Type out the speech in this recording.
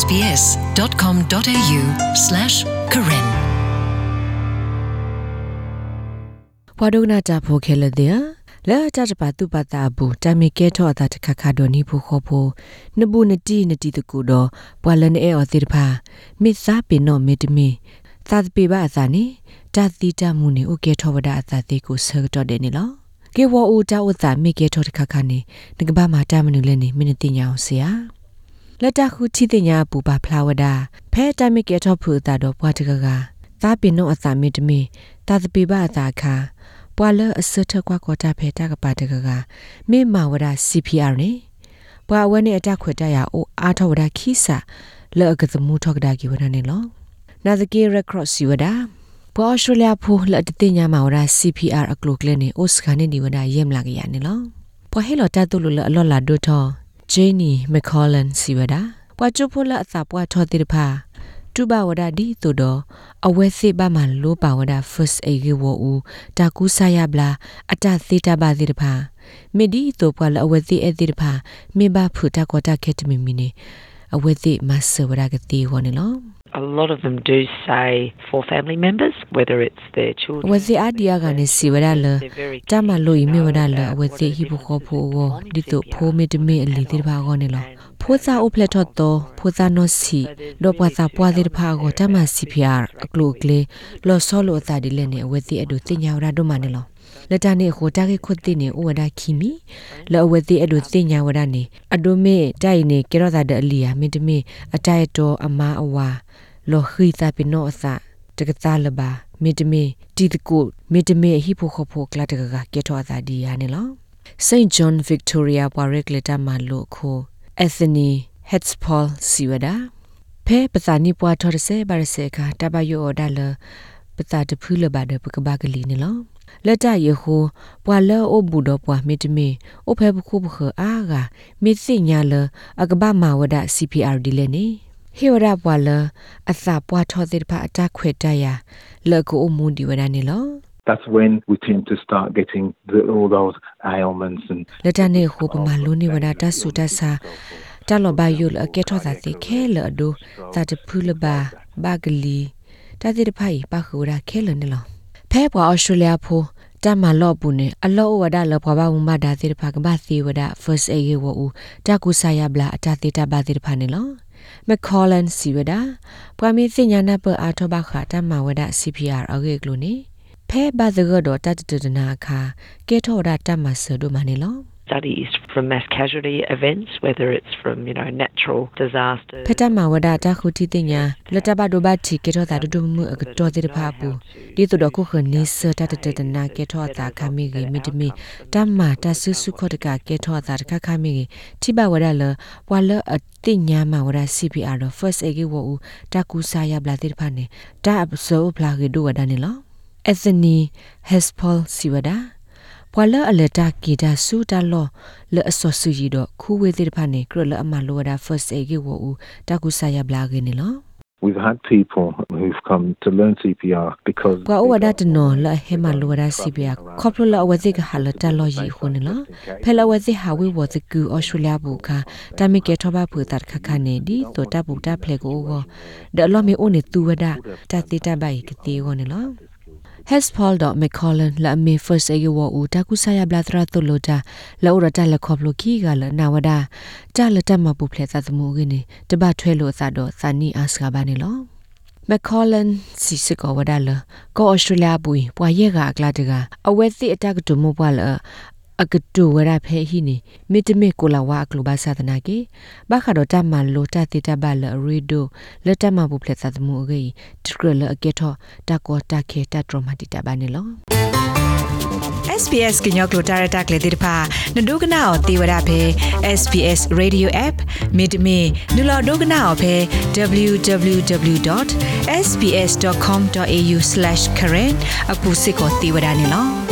sbs.com.au/karen ဘွာဒုနာတာဖိုခဲလတဲ့လဲတတပါတုပတာဘူးတမီကဲထောတာတခခဒိုနီဖူခောဖိုနဘူးနတီနတီတကူတော့ဘွာလန်အဲအော်တိဖာမိစားပင်တော့မေတမီသတ်ပေပါအစာနေတတိတမှုနေအိုကဲထောဝဒအစာသေးကိုဆောတော့တယ်နေလောကေဝအိုတာဝတာမိကဲထောတခခနေငကဘာမာတာမနုလဲနေမိနတိညာအောင်ဆရာ လက်တခုချီတင်ညာပူပါဖလာဝဒဖဲတမိကဲထောဖူတာတော့ဘွာတကကသာပင်တော့အစာမေတမီတသပေပါအစာခါပွာလအစထကွာကောတာဖဲတာကပါတကကမေမာဝဒ CPR နေပွာဝဲနေအတက်ခွေတရအိုအားထဝဒခိစာလောကသမှုထောက်ဒါကီဝဒနေလောနာဇကေရက်ရော့စီဝဒါပွာအော်စတြေးလျဖိုလတ်တင်ညာမာဝဒ CPR အကလုကလနေအိုစခနေဒီဝဒယမ်လာကရနေလောပွာဟဲလောတတုလအလော်လာဒိုထော ဂျေနီမက်ခေါလန်စီဝဒါပွာချူဖိုလအစာပွာထောတိတဖာတူဘဝဒဒီတူတော့အဝဲစိဘမလိုပါဝဒ first aid ဝူတာကူဆာယဘလာအတသေတာပါစီတဖာမေဒီတူပွာလအဝဲစိအတိတဖာမေဘဖူတာကောတာခက်တမီမီနေအဝဲစိမဆဝဒကတိဝနေလော A lot of them do say for family members, whether it's their children. ဝစီအဒီယာကနေစီဝရလတမလို့ဤမေဝရလဝစီဟိဘခော ဖိုဝဒီတုဖိုမေတမေအလီတိဘာကောနေလောဖိုစာအိုဖလက်ထော့တော့ဖိုစာနောစီဒေါ်ပွားစာပွားတိဖာကိုတမ CPR အကလုကလေလောဆောလိုအတာဒီလည်းနေဝစီအဒုတင်ညာရတော့မနေလောလက်တနေခိုတာကေခွတ်တိနေဥဝဒခီမီလောဝတိအဒုတင်ညာဝဒနေအဒုမေတိုင်နေကေရောတာဒအလီယာမင်းတမေအတိုက်တော်အမာအဝါလောခိတာပိနောအစတကတာလဘာမေတမေတီတကုမေတမေဟိဖိုခဖိုကလာတကကကေထောတာဒီယာနေလော St John Victoria Warwick Leta Malo Kho Anthony Hetzpol Siwada ဖဲပစာနိပွားထော်ရစေဘာရစေခါတဘယောဒါလပစာတဖူးလဘာဒပကဘာကလီနေလောလက်တယေဟိုပွာလောအဘူဒပွာမေတမေအဖဲဘခုဘခအာဂါမေစိညာလအကဘာမာဝဒ CPR ဒီလေနေဟေဝရပွာလအစာပွားထော်တဲ့ဖာအတခွေတရလကိုအမွန်ဒီဝဒနေလော that's when we tend to start getting the, all those ailments and လက်တနေဟိုပမာလိုနေဝဒတဆူတဆာတလောဘယုလအကေထောသာတိခဲလအဒုသတဖူလဘာဘာဂလီတတိတဖိုင်ပါခူရာခဲလနေလောဖဲပွာအော်စတြေးလျဖိုတမလော့ပူနေအလောဝဒလဘဘဝမဒါတိတဖာကဘာစီဝဒ first aid ဝူတကုဆာယဘလာအတတိတဘာတိတဖာနေလောမခေါလန်စီဝဒပွာမီစညာနာပအာထဘခတမဝဒ CPR အဂေကလိုနေ ဖဲဘာဇဂဒတတတနာခာကေထောဒတမဆဒုမနေလော Studies from mass casualty events, whether it's from you know natural disasters. ဖက်တမဝဒတာခုတီတင်ညာလက်တဘဒိုဘချီကေထောတာဒုမှုအကတော်တိဖာပူဒီတို့တော့ခုခနေစတတတတနာကေထောတာခမီဂီမီတမီတမ္မာတဆုစုခောတကကေထောတာတခခမီဂီတိဘဝဒလဝါလအတိညာမဝဒ CPR တော့ first aid ဝူတာကူစာယဘလာတိဖာနေတာအပစောဖလာဂီဒိုဝဒနေလော Anthony Hespol Siwada ဘွာလအလက်တာကီတာဆူတာလောလအစောဆူရီတော့ခူဝေသေးတဖာနေကရလအမလောဒါ first aid ကေဝူတာကူဆာယဘလာကေနေလော We've had people who've come to learn CPR because ကွာဝဒတနောလဟေမလောဒါ CPR ခေါပလလအဝဇိကဟာလတလောယီခုန်လောဖဲလဝဇိဟာဝေဝဇကူအော်စတြေးလျဘူခာတမီကေထောဘဖူတတ်ခခနေဒီတိုတဘူတာဖလေ ကိုကိုဒလောမီအိုနေတူဝဒတတိတဘိုင်ကတိဝနေလော hespol.mccollan la me first aid wo u ta ku sa ya bla tra to lo ta la ora ta la khop lo ki ga la na wada ta la ta ma pu phle sa samu gi ni ta ba thwe lo sa do sa ni as ga ba ni lo McCollan စီစကောဝဒါလကောဩစတြေးလျဘူပွာရဲကအကလာတကအဝဲသိ အတကတူမပွာလအကတူဝရဖဲဟိနေမိတမေကိုလာဝါကလိုဘာသာသနာကေဘာခါတော့တမလိုတတိတဘလရီဒိုလက်တမဘူဖလက်သမှုအကေတကရလအကေထောတကောတခေတထရမတိတဘာနေလော SBS ကညောကလိုတာရတာကလေးတိဖာနဒုကနာအောတေဝရဖဲ SBS Radio App မိတမီနူလာဒုကနာအောဖဲ www.sbs.com.au/current အခုစစ်ကိုတေဝရနေလော